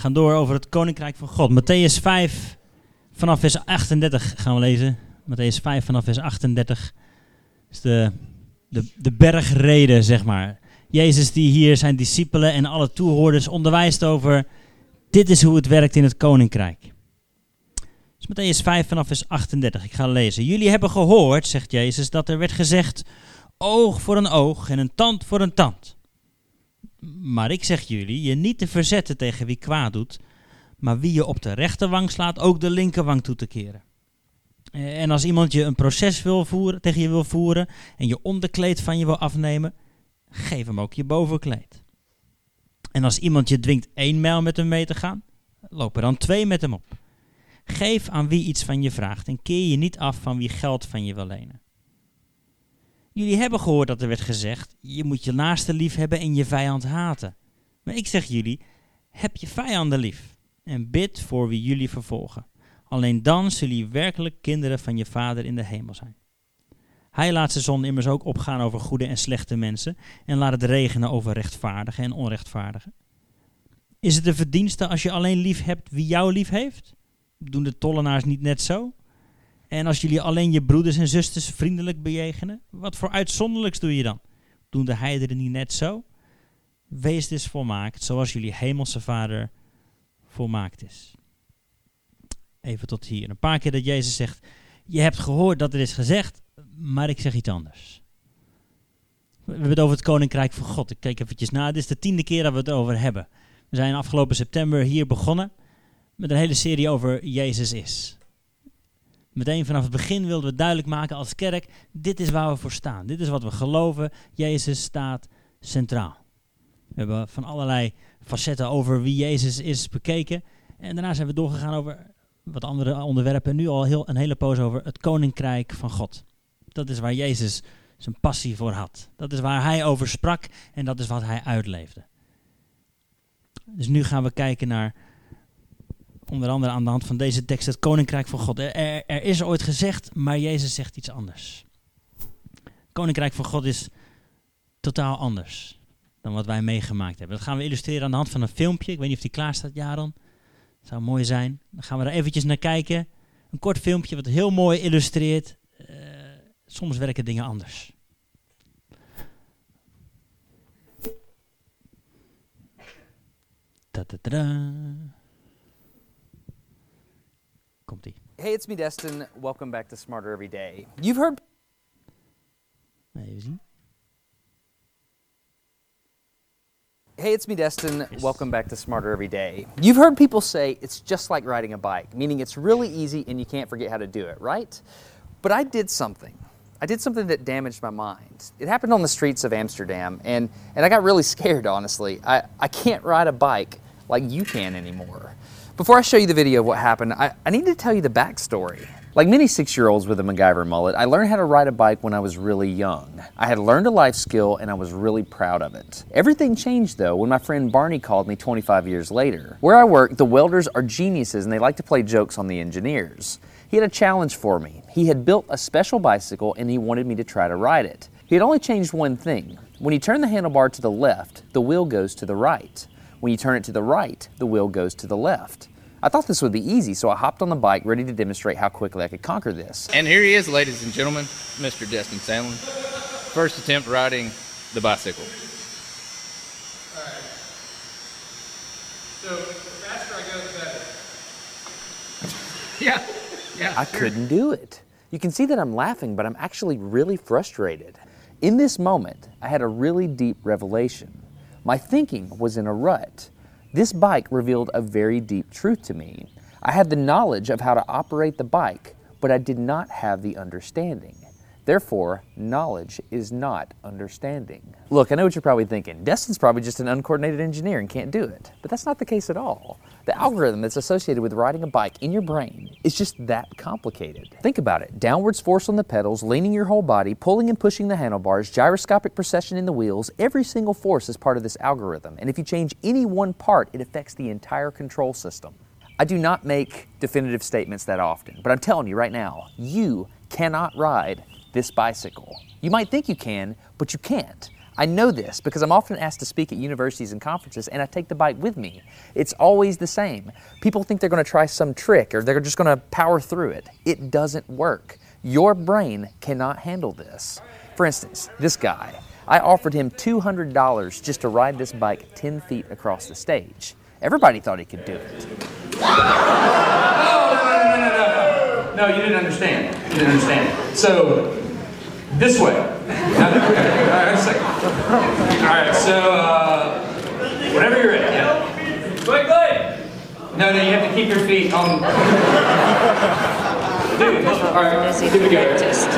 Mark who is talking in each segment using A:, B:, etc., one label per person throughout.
A: gaan door over het koninkrijk van God. Matthäus 5, vanaf vers 38 gaan we lezen. Matthäus 5, vanaf vers 38 is de, de, de bergreden, zeg maar. Jezus die hier zijn discipelen en alle toehoorders onderwijst over... dit is hoe het werkt in het koninkrijk. Dus Matthäus 5 vanaf vers 38, ik ga lezen. Jullie hebben gehoord, zegt Jezus, dat er werd gezegd... oog voor een oog en een tand voor een tand. Maar ik zeg jullie, je niet te verzetten tegen wie kwaad doet, maar wie je op de rechterwang slaat, ook de linkerwang toe te keren. Eh, En als iemand je een proces wil voeren, tegen je wil voeren en je onderkleed van je wil afnemen, geef hem ook je bovenkleed. En als iemand je dwingt één mijl met hem mee te gaan, loop er dan twee met hem op. Geef aan wie iets van je vraagt en keer je niet af van wie geld van je wil lenen. Jullie hebben gehoord dat er werd gezegd: je moet je naaste lief hebben en je vijand haten. Maar ik zeg jullie: heb je vijanden lief en bid voor wie jullie vervolgen. Alleen dan zullen jullie werkelijk kinderen van je Vader in de hemel zijn. Hij laat zijn zon immers ook opgaan over goede en slechte mensen en laat het regenen over rechtvaardigen en onrechtvaardigen. Is het een verdienste als je alleen lief hebt wie jou lief heeft? Doen de tollenaars niet net zo? En als jullie alleen je broeders en zusters vriendelijk bejegenen, wat voor uitzonderlijks doe je dan? Doen de heidenen niet net zo? Wees dus volmaakt, zoals jullie hemelse Vader volmaakt is. Even tot hier. Een paar keer dat Jezus zegt: Je hebt gehoord dat er is gezegd, maar ik zeg iets anders. We hebben het over het koninkrijk van God. Ik kijk eventjes na. Dit is de tiende keer dat we het over hebben. We zijn afgelopen september hier begonnen met een hele serie over Jezus is. Meteen vanaf het begin wilden we duidelijk maken als kerk: dit is waar we voor staan. Dit is wat we geloven. Jezus staat centraal. We hebben van allerlei facetten over wie Jezus is bekeken. En daarna zijn we doorgegaan over wat andere onderwerpen. En nu al heel, een hele poos over het koninkrijk van God. Dat is waar Jezus zijn passie voor had. Dat is waar hij over sprak en dat is wat hij uitleefde. Dus nu gaan we kijken naar, onder andere aan de hand van deze tekst, het koninkrijk van God. Er, is ooit gezegd, maar Jezus zegt iets anders. Koninkrijk van God is totaal anders dan wat wij meegemaakt hebben. Dat gaan we illustreren aan de hand van een filmpje. Ik weet niet of die klaar staat, Jaron. Zou mooi zijn. Dan gaan we er eventjes naar kijken. Een kort filmpje wat heel mooi illustreert. Uh, soms werken dingen anders. Komt-ie.
B: Hey, it's me, Destin. Welcome back to Smarter Every Day. You've heard
A: Even zien.
B: Hey, it's me, Destin.
A: Yes.
B: Welcome back to Smarter Every Day. You've heard people say it's just like riding a bike, meaning it's really easy and you can't forget how to do it, right? But I did something. I did something that damaged my mind. It happened on the streets of Amsterdam, and, and I got really scared, honestly. I, I can't ride a bike like you can anymore. Before I show you the video of what happened, I, I need to tell you the backstory. Like many six year olds with a MacGyver mullet, I learned how to ride a bike when I was really young. I had learned a life skill and I was really proud of it. Everything changed though when my friend Barney called me 25 years later. Where I work, the welders are geniuses and they like to play jokes on the engineers. He had a challenge for me. He had built a special bicycle and he wanted me to try to ride it. He had only changed one thing. When you turn the handlebar to the left, the wheel goes to the right. When you turn it to the right, the wheel goes to the left. I thought this would be easy, so I hopped on the bike ready to demonstrate how quickly I could conquer this.
C: And here he is, ladies and gentlemen, Mr. Destin Sandlin. First attempt riding the bicycle.
D: So the faster I go, the better.
C: Yeah, yeah.
B: I couldn't do it. You can see that I'm laughing, but I'm actually really frustrated. In this moment, I had a really deep revelation. My thinking was in a rut. This bike revealed a very deep truth to me. I had the knowledge of how to operate the bike, but I did not have the understanding. Therefore, knowledge is not understanding. Look, I know what you're probably thinking. Destin's probably just an uncoordinated engineer and can't do it. But that's not the case at all. The algorithm that's associated with riding a bike in your brain is just that complicated. Think about it downwards force on the pedals, leaning your whole body, pulling and pushing the handlebars, gyroscopic precession in the wheels. Every single force is part of this algorithm. And if you change any one part, it affects the entire control system. I do not make definitive statements that often, but I'm telling you right now, you cannot ride this bicycle. You might think you can, but you can't. I know this because I'm often asked to speak at universities and conferences, and I take the bike with me. It's always the same. People think they're going to try some trick or they're just going to power through it. It doesn't work. Your brain cannot handle this. For instance, this guy. I offered him $200 just to ride this bike 10 feet across the stage. Everybody thought he could do it.
D: No, you didn't understand. You didn't understand. So, this way. Now, okay, all right, second. All right, so, uh, whenever you're ready. Yeah. Quick, quick. No, no, you have to keep your feet on. Dude, all right, here we go. Just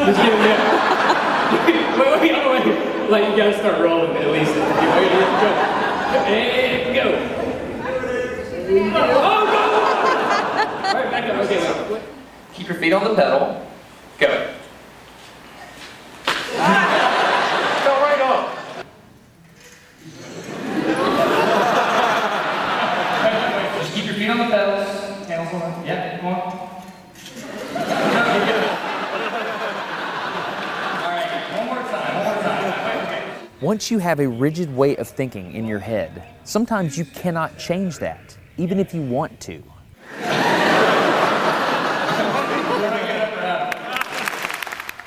D: give me Wait, wait, wait. Like, you gotta start rolling at least. Okay, go. And go. Oh, go! All right, back up. Okay, go. Keep your feet on the pedal. Go. Go right on. Just keep your feet on the pedals. Handles on. Yeah, come on. All right, one more time. One more time.
B: Once you have a rigid way of thinking in your head, sometimes you cannot change that, even if you want to.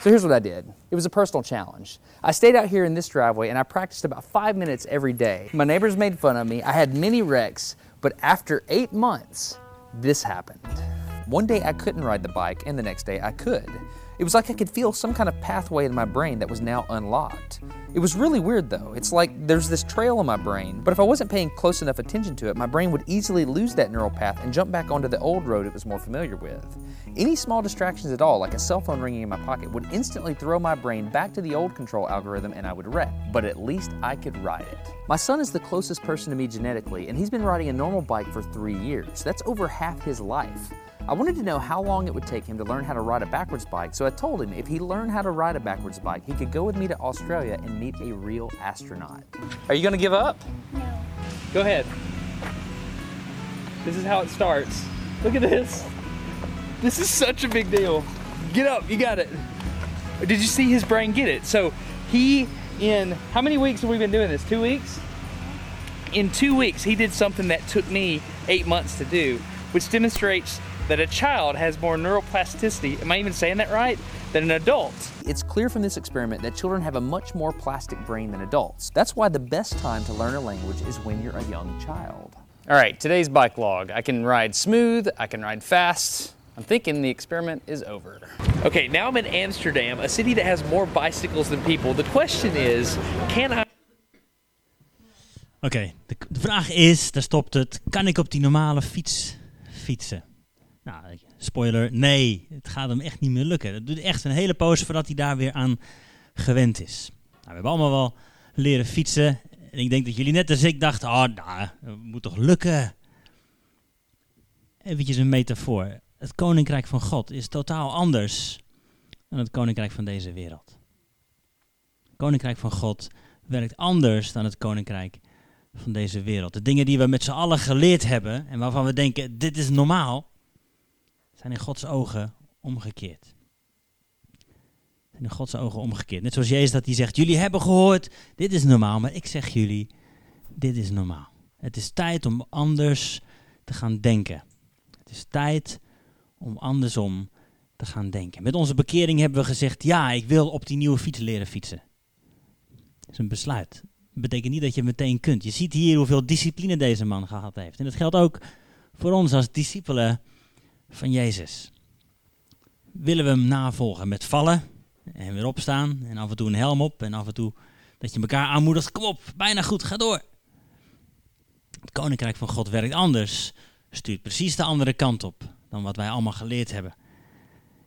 B: So here's what I did. It was a personal challenge. I stayed out here in this driveway and I practiced about five minutes every day. My neighbors made fun of me. I had many wrecks, but after eight months, this happened. One day I couldn't ride the bike, and the next day I could. It was like I could feel some kind of pathway in my brain that was now unlocked. It was really weird though. It's like there's this trail in my brain, but if I wasn't paying close enough attention to it, my brain would easily lose that neural path and jump back onto the old road it was more familiar with. Any small distractions at all, like a cell phone ringing in my pocket, would instantly throw my brain back to the old control algorithm and I would wreck. But at least I could ride it. My son is the closest person to me genetically, and he's been riding a normal bike for three years. That's over half his life. I wanted to know how long it would take him to learn how to ride a backwards bike, so I told him if he learned how to ride a backwards bike, he could go with me to Australia and meet a real astronaut.
D: Are you gonna give up? No. Go ahead. This is how it starts. Look at this. This is such a big deal. Get up, you got it. Did you see his brain get it? So he, in how many weeks have we been doing this? Two weeks? In two weeks, he did something that took me eight months to do, which demonstrates that a child has more neuroplasticity, am I even saying that right, than an adult.
B: It's clear from this experiment that children have a much more plastic brain than adults. That's why the best time to learn a language is when you're a young child.
D: All right, today's bike log. I can ride smooth, I can ride fast. I'm thinking the experiment is over. Okay, now I'm in Amsterdam, a city that has more bicycles than people. The question is, can I
A: Oké, de, de vraag is, daar stopt het, kan ik op die normale fiets fietsen? Nou, spoiler, nee, het gaat hem echt niet meer lukken. Het doet echt een hele poos voordat hij daar weer aan gewend is. Nou, we hebben allemaal wel leren fietsen. En ik denk dat jullie net als ik dachten, oh, nou, het moet toch lukken? Eventjes een metafoor. Het koninkrijk van God is totaal anders dan het koninkrijk van deze wereld. Het koninkrijk van God werkt anders dan het koninkrijk van deze wereld. De dingen die we met z'n allen geleerd hebben en waarvan we denken, dit is normaal, zijn in Gods ogen omgekeerd. Zijn in Gods ogen omgekeerd. Net zoals Jezus dat hij zegt, jullie hebben gehoord, dit is normaal, maar ik zeg jullie, dit is normaal. Het is tijd om anders te gaan denken. Het is tijd om andersom te gaan denken. Met onze bekering hebben we gezegd, ja, ik wil op die nieuwe fiets leren fietsen. Dat is een besluit. Dat betekent niet dat je meteen kunt. Je ziet hier hoeveel discipline deze man gehad heeft. En dat geldt ook voor ons als discipelen van Jezus. Willen we hem navolgen met vallen en weer opstaan en af en toe een helm op en af en toe dat je elkaar aanmoedigt, kom op, bijna goed, ga door. Het koninkrijk van God werkt anders, stuurt precies de andere kant op dan wat wij allemaal geleerd hebben.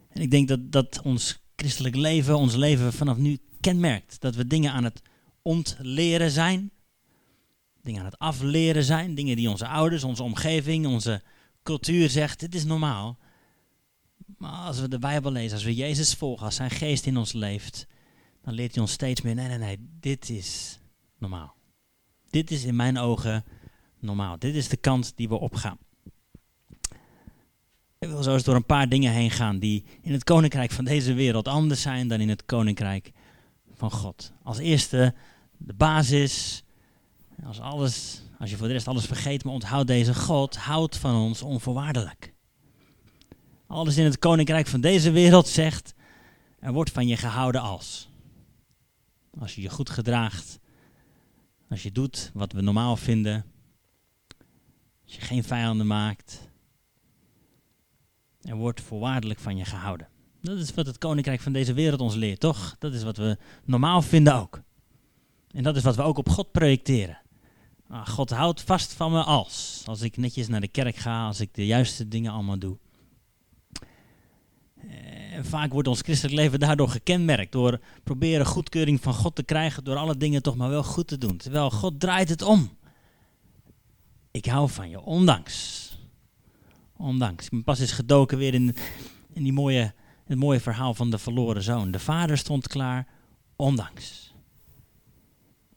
A: En ik denk dat dat ons christelijk leven, ons leven vanaf nu kenmerkt. Dat we dingen aan het ontleren zijn, dingen aan het afleren zijn, dingen die onze ouders, onze omgeving, onze cultuur zegt, dit is normaal. Maar als we de Bijbel lezen, als we Jezus volgen, als zijn geest in ons leeft, dan leert hij ons steeds meer, nee, nee, nee, dit is normaal. Dit is in mijn ogen normaal. Dit is de kant die we opgaan. Ik wil zo eens door een paar dingen heen gaan die in het koninkrijk van deze wereld anders zijn dan in het koninkrijk van God. Als eerste de basis. Als, alles, als je voor de rest alles vergeet, maar onthoud deze God houdt van ons onvoorwaardelijk. Alles in het koninkrijk van deze wereld zegt, er wordt van je gehouden als. Als je je goed gedraagt, als je doet wat we normaal vinden, als je geen vijanden maakt, er wordt voorwaardelijk van je gehouden. Dat is wat het koninkrijk van deze wereld ons leert, toch? Dat is wat we normaal vinden ook. En dat is wat we ook op God projecteren. Ah, God houdt vast van me als. Als ik netjes naar de kerk ga, als ik de juiste dingen allemaal doe. En vaak wordt ons christelijk leven daardoor gekenmerkt. Door proberen goedkeuring van God te krijgen. Door alle dingen toch maar wel goed te doen. Terwijl God draait het om. Ik hou van je, ondanks. Ondanks. Pas eens gedoken weer in, in die mooie, het mooie verhaal van de verloren zoon. De vader stond klaar, ondanks.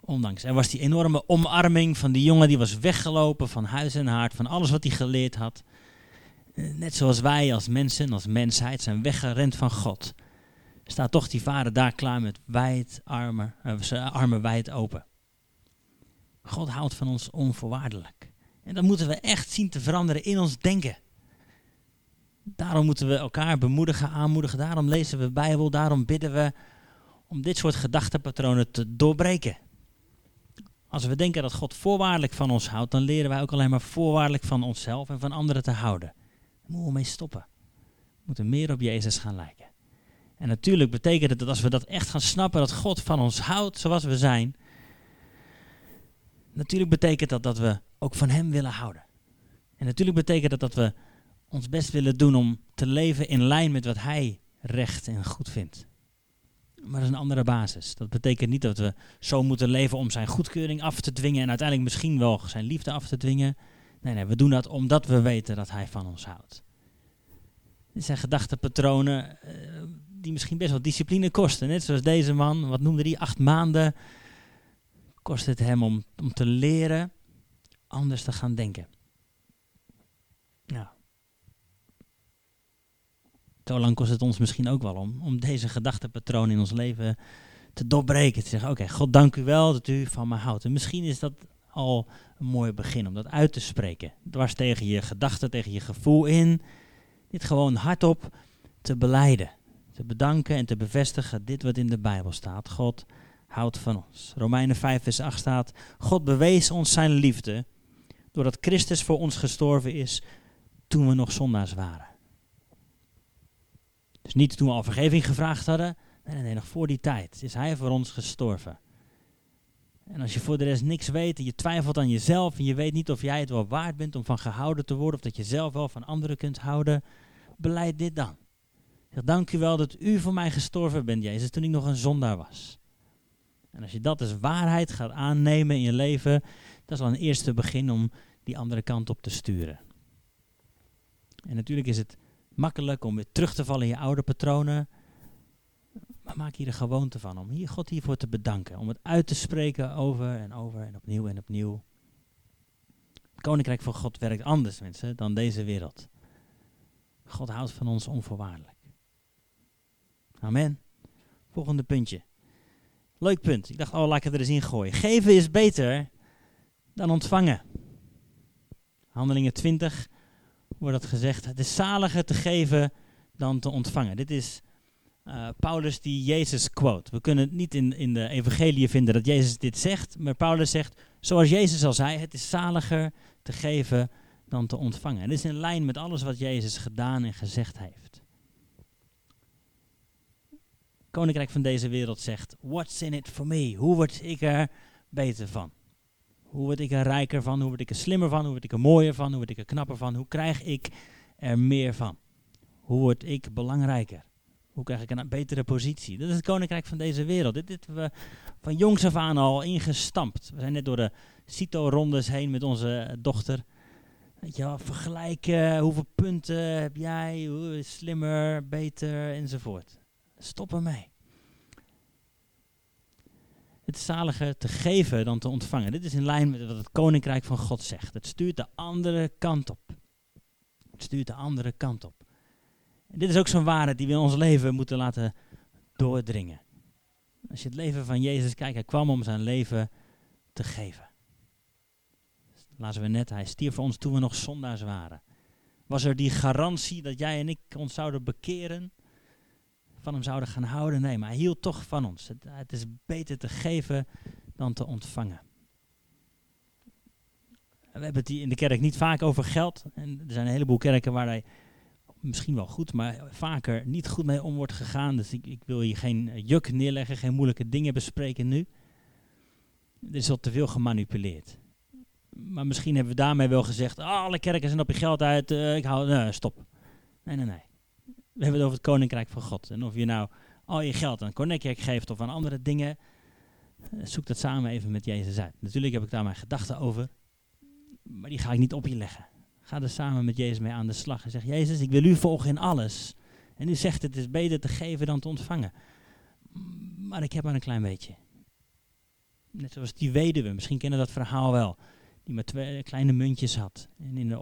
A: Ondanks. Er was die enorme omarming van die jongen die was weggelopen van huis en haard, van alles wat hij geleerd had. Eh, Net zoals wij als mensen, als mensheid, zijn weggerend van God. Staat toch die vader daar klaar met wijd armen, uh, zijn armen wijd open. God houdt van ons onvoorwaardelijk. En dat moeten we echt zien te veranderen in ons denken. Daarom moeten we elkaar bemoedigen, aanmoedigen. Daarom lezen we de Bijbel. Daarom bidden we om dit soort gedachtenpatronen te doorbreken. Als we denken dat God voorwaardelijk van ons houdt, dan leren wij ook alleen maar voorwaardelijk van onszelf en van anderen te houden. Daar moeten we mee stoppen. We moeten meer op Jezus gaan lijken. En natuurlijk betekent het dat als we dat echt gaan snappen, dat God van ons houdt zoals we zijn. Natuurlijk betekent dat dat we ook van Hem willen houden. En natuurlijk betekent dat dat we ons best willen doen om te leven in lijn met wat Hij recht en goed vindt. Maar dat is een andere basis. Dat betekent niet dat we zo moeten leven om zijn goedkeuring af te dwingen en uiteindelijk misschien wel zijn liefde af te dwingen. Nee, nee, we doen dat omdat we weten dat hij van ons houdt. Dit zijn gedachtenpatronen uh, die misschien best wel discipline kosten. Net zoals deze man, wat noemde hij, acht maanden kost het hem om, om te leren anders te gaan denken. Nou, zo lang kost het ons misschien ook wel om, om deze gedachtenpatroon in ons leven te doorbreken. Te zeggen, oké, God dank u wel dat u van me houdt. En misschien is dat al een mooi begin om dat uit te spreken. Dwars tegen je gedachten, tegen je gevoel in. Dit gewoon hardop te beleiden. Te bedanken en te bevestigen dit wat in de Bijbel staat. God houdt van ons. Romeinen 5 vers 8 staat, God bewees ons zijn liefde doordat Christus voor ons gestorven is toen we nog zondaars waren. Dus niet toen we al vergeving gevraagd hadden. Nee, nee, nog voor die tijd is hij voor ons gestorven. En als je voor de rest niks weet en je twijfelt aan jezelf en je weet niet of jij het wel waard bent om van gehouden te worden of dat je zelf wel van anderen kunt houden, beleid dit dan. Zeg, dank u wel dat u voor mij gestorven bent, Jezus, toen ik nog een zondaar was. En als je dat als waarheid gaat aannemen in je leven, dat is al een eerste begin om die andere kant op te sturen. En natuurlijk is het makkelijk om weer terug te vallen in je oude patronen. Maar maak hier een gewoonte van om hier God hiervoor te bedanken. Om het uit te spreken over en over en opnieuw en opnieuw. Het koninkrijk van God werkt anders, mensen, dan deze wereld. God houdt van ons onvoorwaardelijk. Amen. Volgende puntje. Leuk punt. Ik dacht, oh, laat ik het er eens in gooien. Geven is beter dan ontvangen. Handelingen 20 wordt dat gezegd. Het is zaliger te geven dan te ontvangen. Dit is uh, Paulus die Jezus quote. We kunnen het niet in, in de evangelie vinden dat Jezus dit zegt, maar Paulus zegt, zoals Jezus al zei, het is zaliger te geven dan te ontvangen. En dit is in lijn met alles wat Jezus gedaan en gezegd heeft. Koninkrijk van deze wereld zegt, what's in it for me? Hoe word ik er beter van? Hoe word ik er rijker van? Hoe word ik er slimmer van? Hoe word ik er mooier van? Hoe word ik er knapper van? Hoe krijg ik er meer van? Hoe word ik belangrijker? Hoe krijg ik een betere positie? Dat is het koninkrijk van deze wereld. Dit hebben we van jongs af aan al ingestampt. We zijn net door de CITO-rondes heen met onze dochter. Weet je wel, vergelijken, hoeveel punten heb jij, hoe slimmer, beter, enzovoort. Stop ermee. Het is zaliger te geven dan te ontvangen. Dit is in lijn met wat het koninkrijk van God zegt. Het stuurt de andere kant op. Het stuurt de andere kant op. En dit is ook zo'n waarheid die we in ons leven moeten laten doordringen. Als je het leven van Jezus kijkt, hij kwam om zijn leven te geven. Laten we net, hij stierf voor ons toen we nog zondaars waren. Was er die garantie dat jij en ik ons zouden bekeren? Van hem zouden gaan houden? Nee, maar hij hield toch van ons. Het, het is beter te geven dan te ontvangen. We hebben het in de kerk niet vaak over geld. En er zijn een heleboel kerken waar hij misschien wel goed, maar vaker niet goed mee om wordt gegaan. Dus ik, ik wil hier geen juk neerleggen, geen moeilijke dingen bespreken nu. Er is al te veel gemanipuleerd. Maar misschien hebben we daarmee wel gezegd, ah, alle kerken zijn op je geld uit, uh, ik hou, nee, stop. Nee, nee, nee. We hebben het over het koninkrijk van God. En of je nou al je geld aan Koninkrijk geeft of aan andere dingen, uh, zoek dat samen even met Jezus uit. Natuurlijk heb ik daar mijn gedachten over, maar die ga ik niet op je leggen. Ga er samen met Jezus mee aan de slag en zeg, Jezus, ik wil u volgen in alles. En u zegt het is beter te geven dan te ontvangen. Maar ik heb maar een klein beetje. Net zoals die weduwe, misschien kennen dat verhaal wel. Die maar twee kleine muntjes had en in de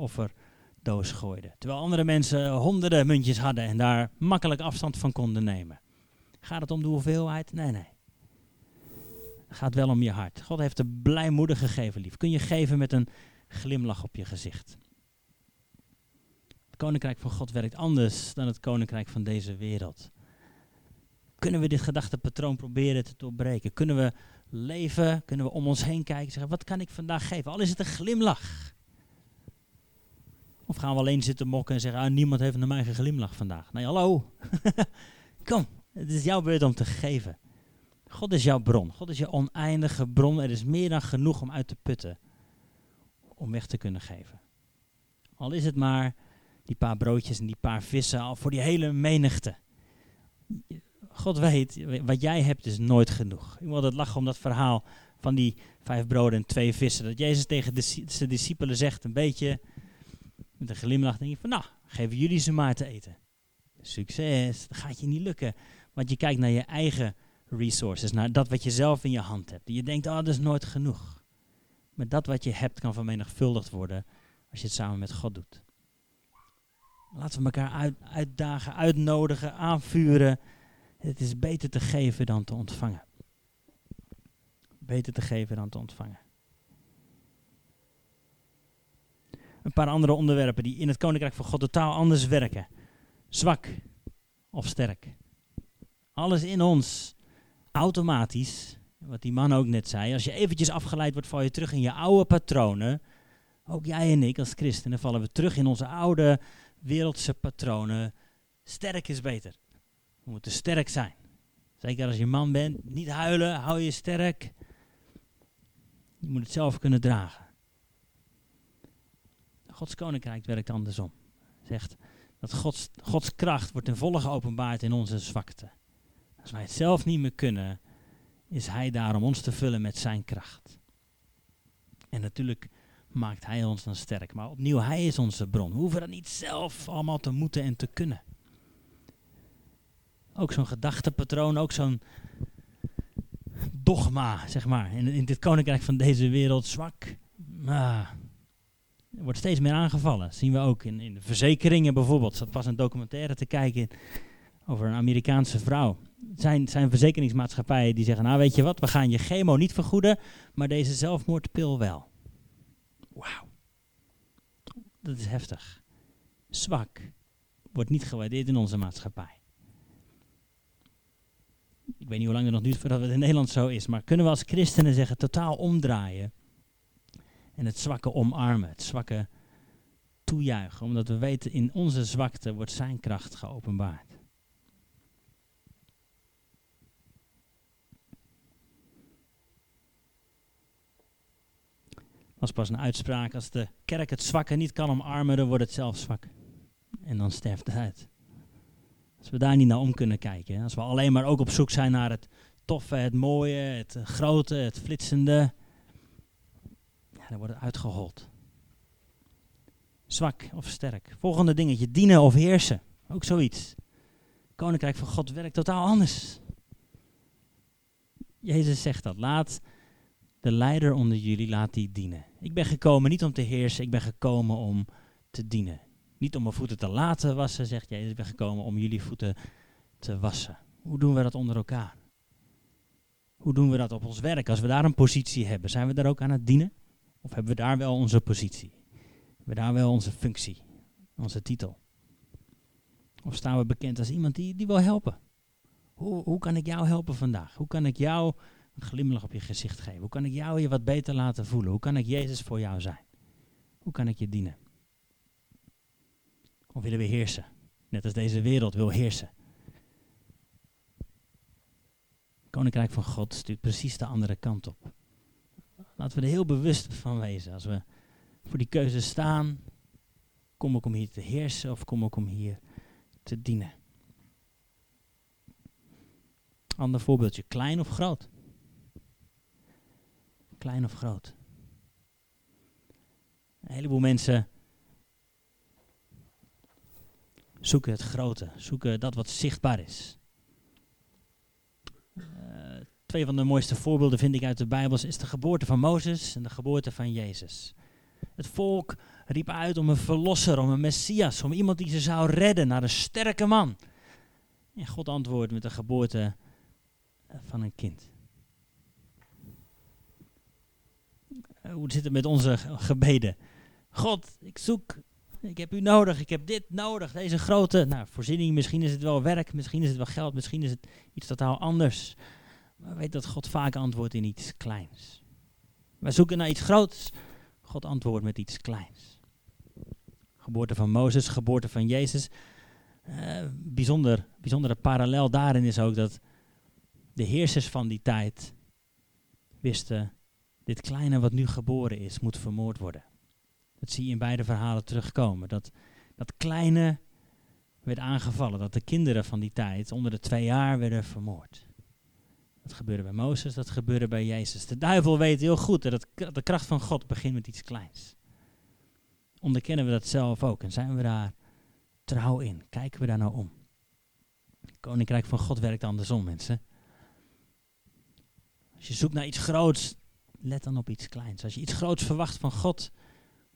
A: gooide. Terwijl andere mensen honderden muntjes hadden en daar makkelijk afstand van konden nemen. Gaat het om de hoeveelheid? Nee, nee. Het gaat wel om je hart. God heeft de blijmoedig gegeven lief. Kun je geven met een glimlach op je gezicht. Het koninkrijk van God werkt anders dan het koninkrijk van deze wereld. Kunnen we dit gedachtepatroon proberen te doorbreken? Kunnen we leven, kunnen we om ons heen kijken en zeggen, wat kan ik vandaag geven? Al is het een glimlach. Of gaan we alleen zitten mokken en zeggen, ah, niemand heeft naar mij geglimlach vandaag. Nee, hallo. Kom, het is jouw beurt om te geven. God is jouw bron. God is je oneindige bron. Er is meer dan genoeg om uit te putten. Om weg te kunnen geven. Al is het maar die paar broodjes en die paar vissen al voor die hele menigte. God weet, wat jij hebt is nooit genoeg. Ik wil het lachen om dat verhaal van die vijf broden en twee vissen. Dat Jezus tegen de, zijn discipelen zegt, een beetje met een glimlach, denk je van, nou, geven jullie ze maar te eten. Succes, dat gaat je niet lukken. Want je kijkt naar je eigen resources, naar dat wat je zelf in je hand hebt. Je denkt, oh, dat is nooit genoeg. Maar dat wat je hebt kan vermenigvuldigd worden als je het samen met God doet. Laten we elkaar uit, uitdagen, uitnodigen, aanvuren. Het is beter te geven dan te ontvangen. Beter te geven dan te ontvangen. Een paar andere onderwerpen die in het Koninkrijk van God totaal anders werken. Zwak of sterk. Alles in ons automatisch, wat die man ook net zei, als je eventjes afgeleid wordt, val je terug in je oude patronen. Ook jij en ik als christenen vallen we terug in onze oude wereldse patronen. Sterk is beter. We moeten sterk zijn. Zeker als je man bent. Niet huilen, hou je sterk. Je moet het zelf kunnen dragen. Gods koninkrijk werkt andersom. Zegt dat Gods, Gods kracht wordt ten volle geopenbaard in onze zwakte. Als wij het zelf niet meer kunnen, is Hij daar om ons te vullen met Zijn kracht. En natuurlijk maakt Hij ons dan sterk. Maar opnieuw, Hij is onze bron. We hoeven dat niet zelf allemaal te moeten en te kunnen. Ook zo'n gedachtepatroon, ook zo'n dogma, zeg maar. In, in dit koninkrijk van deze wereld zwak. Ah, wordt steeds meer aangevallen. Dat zien we ook in, in de verzekeringen bijvoorbeeld. Er zat pas een documentaire te kijken over een Amerikaanse vrouw. Zijn, zijn verzekeringsmaatschappijen die zeggen, nou weet je wat, we gaan je chemo niet vergoeden, maar deze zelfmoordpil wel. Wauw. Dat is heftig. Zwak wordt niet gewaardeerd in onze maatschappij. Ik weet niet hoe lang het nog duurt voordat het in Nederland zo is, maar kunnen we als christenen zeggen totaal omdraaien en het zwakke omarmen, het zwakke toejuichen, omdat we weten in onze zwakte wordt zijn kracht geopenbaard. was pas een uitspraak, als de kerk het zwakke niet kan omarmen, dan wordt het zelf zwak. En dan sterft het uit. Als we daar niet naar om kunnen kijken, als we alleen maar ook op zoek zijn naar het toffe, het mooie, het grote, het flitsende, ja, dan wordt uitgehold. Zwak of sterk. Volgende dingetje, dienen of heersen. Ook zoiets. Koninkrijk van God werkt totaal anders. Jezus zegt dat. Laat de leider onder jullie, laat die dienen. Ik ben gekomen niet om te heersen, ik ben gekomen om te dienen. Niet om mijn voeten te laten wassen, zegt Jezus. Ik ben gekomen om jullie voeten te wassen. Hoe doen we dat onder elkaar? Hoe doen we dat op ons werk als we daar een positie hebben? Zijn we daar ook aan het dienen? Of hebben we daar wel onze positie? Hebben we daar wel onze functie, onze titel? Of staan we bekend als iemand die, die wil helpen? Hoe, hoe kan ik jou helpen vandaag? Hoe kan ik jou een glimlach op je gezicht geven? Hoe kan ik jou je wat beter laten voelen? Hoe kan ik Jezus voor jou zijn? Hoe kan ik je dienen? Of willen we heersen? Net als deze wereld wil heersen. Koninkrijk van God stuurt precies de andere kant op. Laten we er heel bewust van wezen. Als we voor die keuze staan, kom ik om hier te heersen of kom ik om hier te dienen? Ander voorbeeldje, klein of groot? Klein of groot? Een heleboel mensen zoeken het grote, zoeken dat wat zichtbaar is. Uh, twee van de mooiste voorbeelden vind ik uit de Bijbel is de geboorte van Mozes en de geboorte van Jezus. Het volk riep uit om een verlosser, om een Messias, om iemand die ze zou redden naar een sterke man. En God antwoordt met de geboorte van een kind. Eh, hoe zit het met onze gebeden? God, ik zoek, ik heb u nodig, ik heb dit nodig, deze grote nou, voorziening. Misschien is het wel werk, misschien is het wel geld, misschien is het iets totaal anders. Maar weet dat God vaak antwoordt in iets kleins. Wij zoeken naar iets groots, God antwoordt met iets kleins. Geboorte van Mozes, geboorte van Jezus. Uh, bijzonder, bijzondere parallel daarin is ook dat de heersers van die tijd wisten, dit kleine wat nu geboren is, moet vermoord worden. Dat zie je in beide verhalen terugkomen. Dat, dat kleine werd aangevallen, dat de kinderen van die tijd onder de twee jaar werden vermoord. Dat gebeurde bij Mozes, dat gebeurde bij Jezus. De duivel weet heel goed dat de kracht van God begint met iets kleins. Onderkennen we dat zelf ook en zijn we daar trouw in? Kijken we daar nou om? Het koninkrijk van God werkt andersom, mensen. Als je zoekt naar iets groots, let dan op iets kleins. Als je iets groots verwacht van God,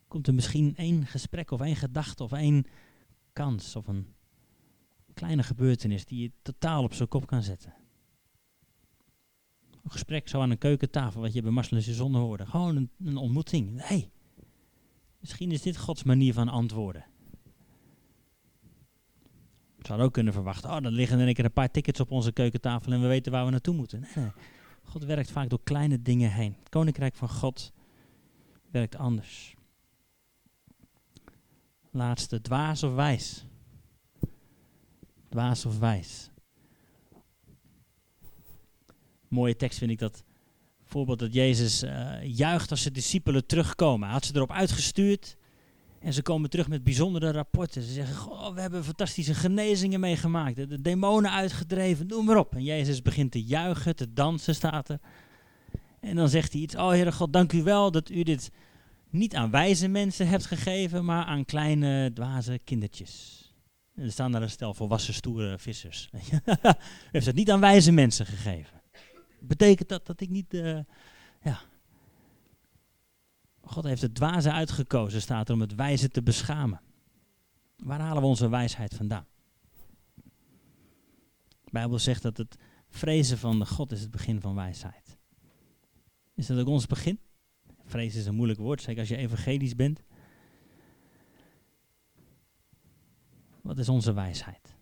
A: komt er misschien één gesprek of één gedachte of één kans of een kleine gebeurtenis die je totaal op zijn kop kan zetten. Een gesprek zo aan een keukentafel, wat je bij Marcel en Zonne hoorde. Gewoon een, ontmoeting. Nee, misschien is dit Gods manier van antwoorden. We zouden ook kunnen verwachten, oh, dan liggen er een keer een paar tickets op onze keukentafel en we weten waar we naartoe moeten. Nee, nee. God werkt vaak door kleine dingen heen. Het koninkrijk van God werkt anders. Laatste, dwaas of wijs? Dwaas of wijs? Mooie tekst vind ik dat voorbeeld dat Jezus uh, juicht als zijn discipelen terugkomen. Had ze erop uitgestuurd en ze komen terug met bijzondere rapporten. Ze zeggen, goh, we hebben fantastische genezingen meegemaakt. De demonen uitgedreven, noem maar op. En Jezus begint te juichen, te dansen staat er. En dan zegt hij iets, oh Heere God, dank u wel dat u dit niet aan wijze mensen hebt gegeven, maar aan kleine, dwaze kindertjes. En er staan daar een stel volwassen, stoere vissers. u heeft het niet aan wijze mensen gegeven. Betekent dat dat ik niet, uh, ja, God heeft het dwaze uitgekozen, staat er, om het wijze te beschamen. Waar halen we onze wijsheid vandaan? De Bijbel zegt dat het vrezen van de God is het begin van wijsheid. Is dat ook ons begin? Vrezen is een moeilijk woord, zeker als je evangelisch bent. Wat is onze wijsheid?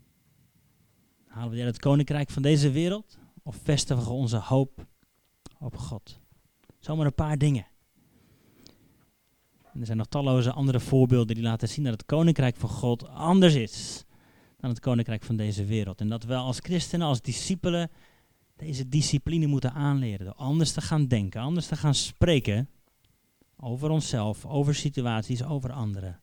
A: Halen we die uit het koninkrijk van deze wereld? Of vestigen we onze hoop op God? Zomaar een paar dingen er zijn nog talloze andere voorbeelden die laten zien dat het koninkrijk van God anders is dan het koninkrijk van deze wereld. En dat we als christenen, als discipelen, deze discipline moeten aanleren. Door anders te gaan denken, anders te gaan spreken over onszelf, over situaties, over anderen.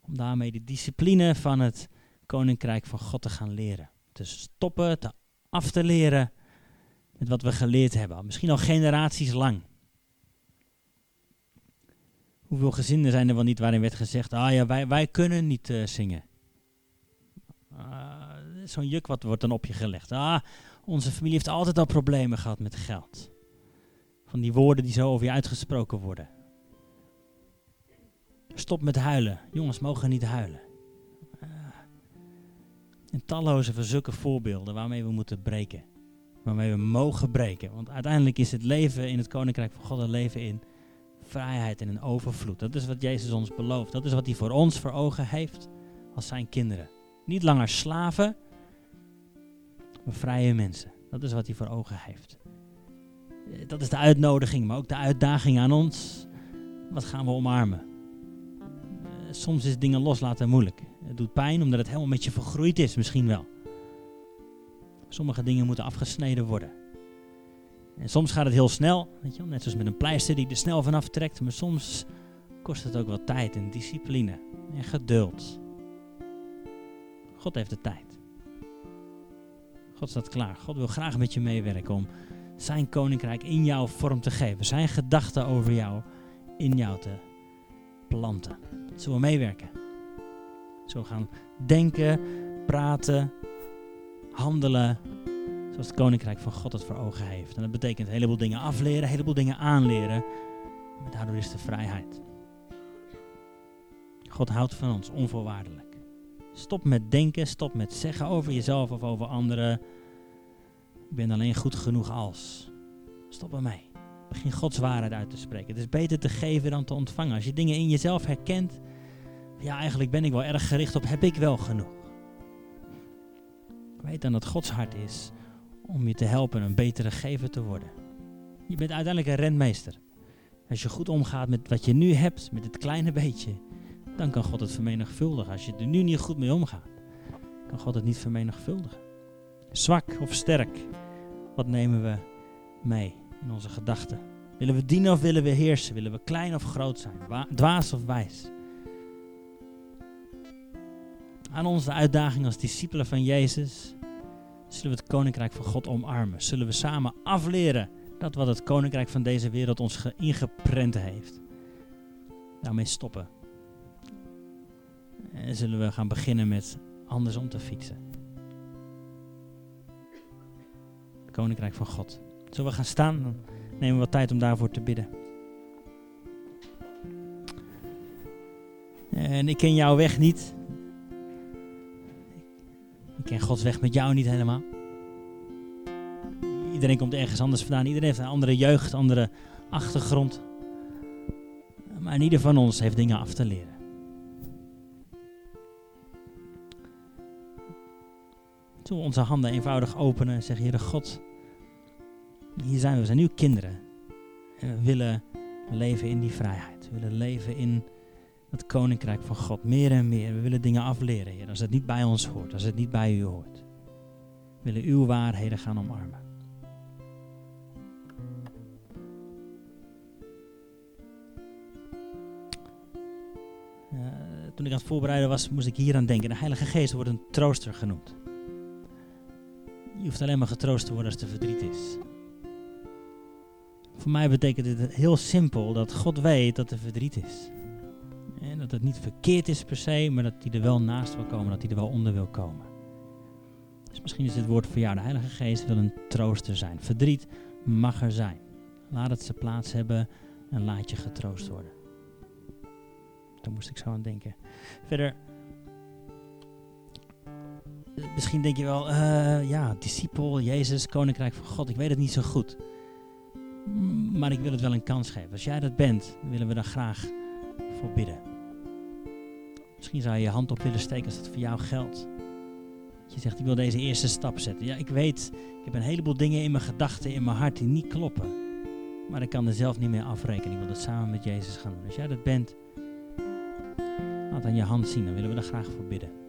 A: Om daarmee de discipline van het koninkrijk van God te gaan leren. Te stoppen, te af te leren met wat we geleerd hebben. Misschien al generaties lang. Hoeveel gezinnen zijn er wel niet waarin werd gezegd, ah ja, wij, wij kunnen niet uh, zingen. Uh, Zo'n juk wat wordt dan op je gelegd. Ah, onze familie heeft altijd al problemen gehad met geld. Van die woorden die zo over je uitgesproken worden. Stop met huilen. Jongens mogen niet huilen. Uh, en talloze van zulke voorbeelden waarmee we moeten breken. Waarmee we mogen breken. Want uiteindelijk is het leven in het Koninkrijk van God een leven in vrijheid en in overvloed. Dat is wat Jezus ons belooft. Dat is wat hij voor ons voor ogen heeft als zijn kinderen. Niet langer slaven, maar vrije mensen. Dat is wat hij voor ogen heeft. Eh, Dat is de uitnodiging, maar ook de uitdaging aan ons. Wat gaan we omarmen? Eh, Soms is dingen loslaten moeilijk. Het doet pijn omdat het helemaal met je vergroeid is, misschien wel. Sommige dingen moeten afgesneden worden. En soms gaat het heel snel, weet je net zoals met een pleister die er snel vanaf trekt. Maar soms kost het ook wel tijd en discipline en geduld. God heeft de tijd. God staat klaar. God wil graag met je meewerken om zijn koninkrijk in jou vorm te geven. Zijn gedachten over jou in jou te planten. Zullen we meewerken? Zullen we gaan denken, praten, handelen zoals het koninkrijk van God het voor ogen heeft. En dat betekent een heleboel dingen afleren, een heleboel dingen aanleren. Maar daardoor is de vrijheid. God houdt van ons onvoorwaardelijk. Stop met denken, stop met zeggen over jezelf of over anderen. Ik ben alleen goed genoeg als. Stop ermee. Begin Gods waarheid uit te spreken. Het is beter te geven dan te ontvangen. Als je dingen in jezelf herkent, ja, eigenlijk ben ik wel erg gericht op heb ik wel genoeg. Weet dan dat Gods hart is om je te helpen een betere gever te worden. Je bent uiteindelijk een rentmeester. Als je goed omgaat met wat je nu hebt, met het kleine beetje, dan kan God het vermenigvuldigen. Als je er nu niet goed mee omgaat, kan God het niet vermenigvuldigen. Zwak of sterk, wat nemen we mee in onze gedachten? Willen we dienen of willen we heersen? Willen we klein of groot zijn? Wa- dwaas of wijs? Aan ons de uitdaging als discipelen van Jezus. Zullen we het koninkrijk van God omarmen? Zullen we samen afleren dat wat het koninkrijk van deze wereld ons ge- ingeprent heeft? Daarmee stoppen. En zullen we gaan beginnen met andersom te fietsen? Het koninkrijk van God. Zullen we gaan staan? Dan nemen we wat tijd om daarvoor te bidden. En ik ken jouw weg niet. Ik ken Gods weg met jou niet helemaal. Iedereen komt ergens anders vandaan. Iedereen heeft een andere jeugd, andere achtergrond. Maar ieder van ons heeft dingen af te leren. Zullen we onze handen eenvoudig openen en zeggen, Heere God, hier zijn we, we zijn uw kinderen. En we willen leven in die vrijheid. We willen leven in het koninkrijk van God. Meer en meer. We willen dingen afleren, Heer. Als het niet bij ons hoort. Als het niet bij u hoort. We willen uw waarheden gaan omarmen. Eh, toen ik aan het voorbereiden was, moest ik hier aan denken. De Heilige Geest wordt een trooster genoemd. Je hoeft alleen maar getroost te worden als er verdriet is. Voor mij betekent dit heel simpel dat God weet dat er verdriet is. Dat het niet verkeerd is per se, maar dat hij er wel naast wil komen, dat hij er wel onder wil komen. Dus misschien is dit woord voor jou. De Heilige Geest wil een trooster zijn. Verdriet mag er zijn. Laat het zijn plaats hebben en laat je getroost worden. Daar moest ik zo aan denken. Verder, misschien denk je wel, eh, ja, discipel, Jezus, Koninkrijk van God, ik weet het niet zo goed. Maar ik wil het wel een kans geven. Als jij dat bent, willen we daar graag voor bidden. Misschien zou je je hand op willen steken als dat voor jou geldt. Je zegt, ik wil deze eerste stap zetten. Ja, ik weet, ik heb een heleboel dingen in mijn gedachten, in mijn hart die niet kloppen. Maar ik kan er zelf niet meer afrekenen. Ik wil dat samen met Jezus gaan doen. Als jij dat bent, laat aan je hand zien. Dan willen we daar graag voor bidden.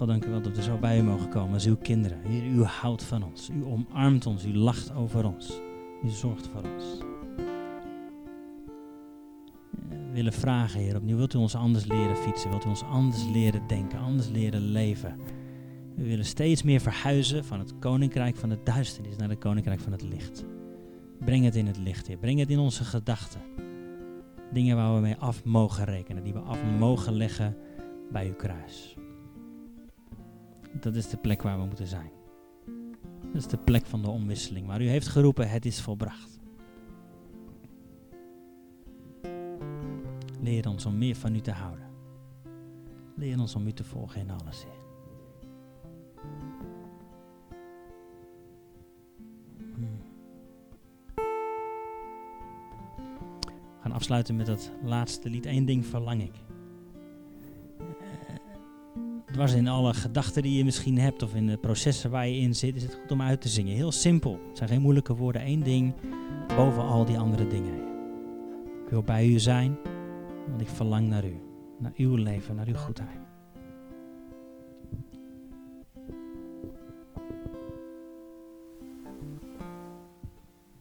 A: God, dank u wel dat we zo bij u mogen komen als uw kinderen. Heer, u houdt van ons. U omarmt ons. U lacht over ons. U zorgt voor ons. Eh, We willen vragen, Heer, opnieuw. Wilt u ons anders leren fietsen? Wilt u ons anders leren denken? Anders leren leven? We willen steeds meer verhuizen van het koninkrijk van de duisternis naar het koninkrijk van het licht. Breng het in het licht, Heer. Breng het in onze gedachten. Dingen waar we mee af mogen rekenen, die we af mogen leggen bij uw kruis. Dat is de plek waar we moeten zijn. Dat is de plek van de omwisseling. Maar u heeft geroepen, het is volbracht. Leer ons om meer van u te houden. Leer ons om u te volgen in alles, Heer. Hmm. We gaan afsluiten met dat laatste lied. Eén ding verlang ik. Dwars in alle gedachten die je misschien hebt of in de processen waar je in zit, is het goed om uit te zingen. Heel simpel. Het zijn geen moeilijke woorden. Eén ding boven al die andere dingen. Ik wil bij u zijn, want ik verlang naar u. Naar uw leven, naar uw goedheid.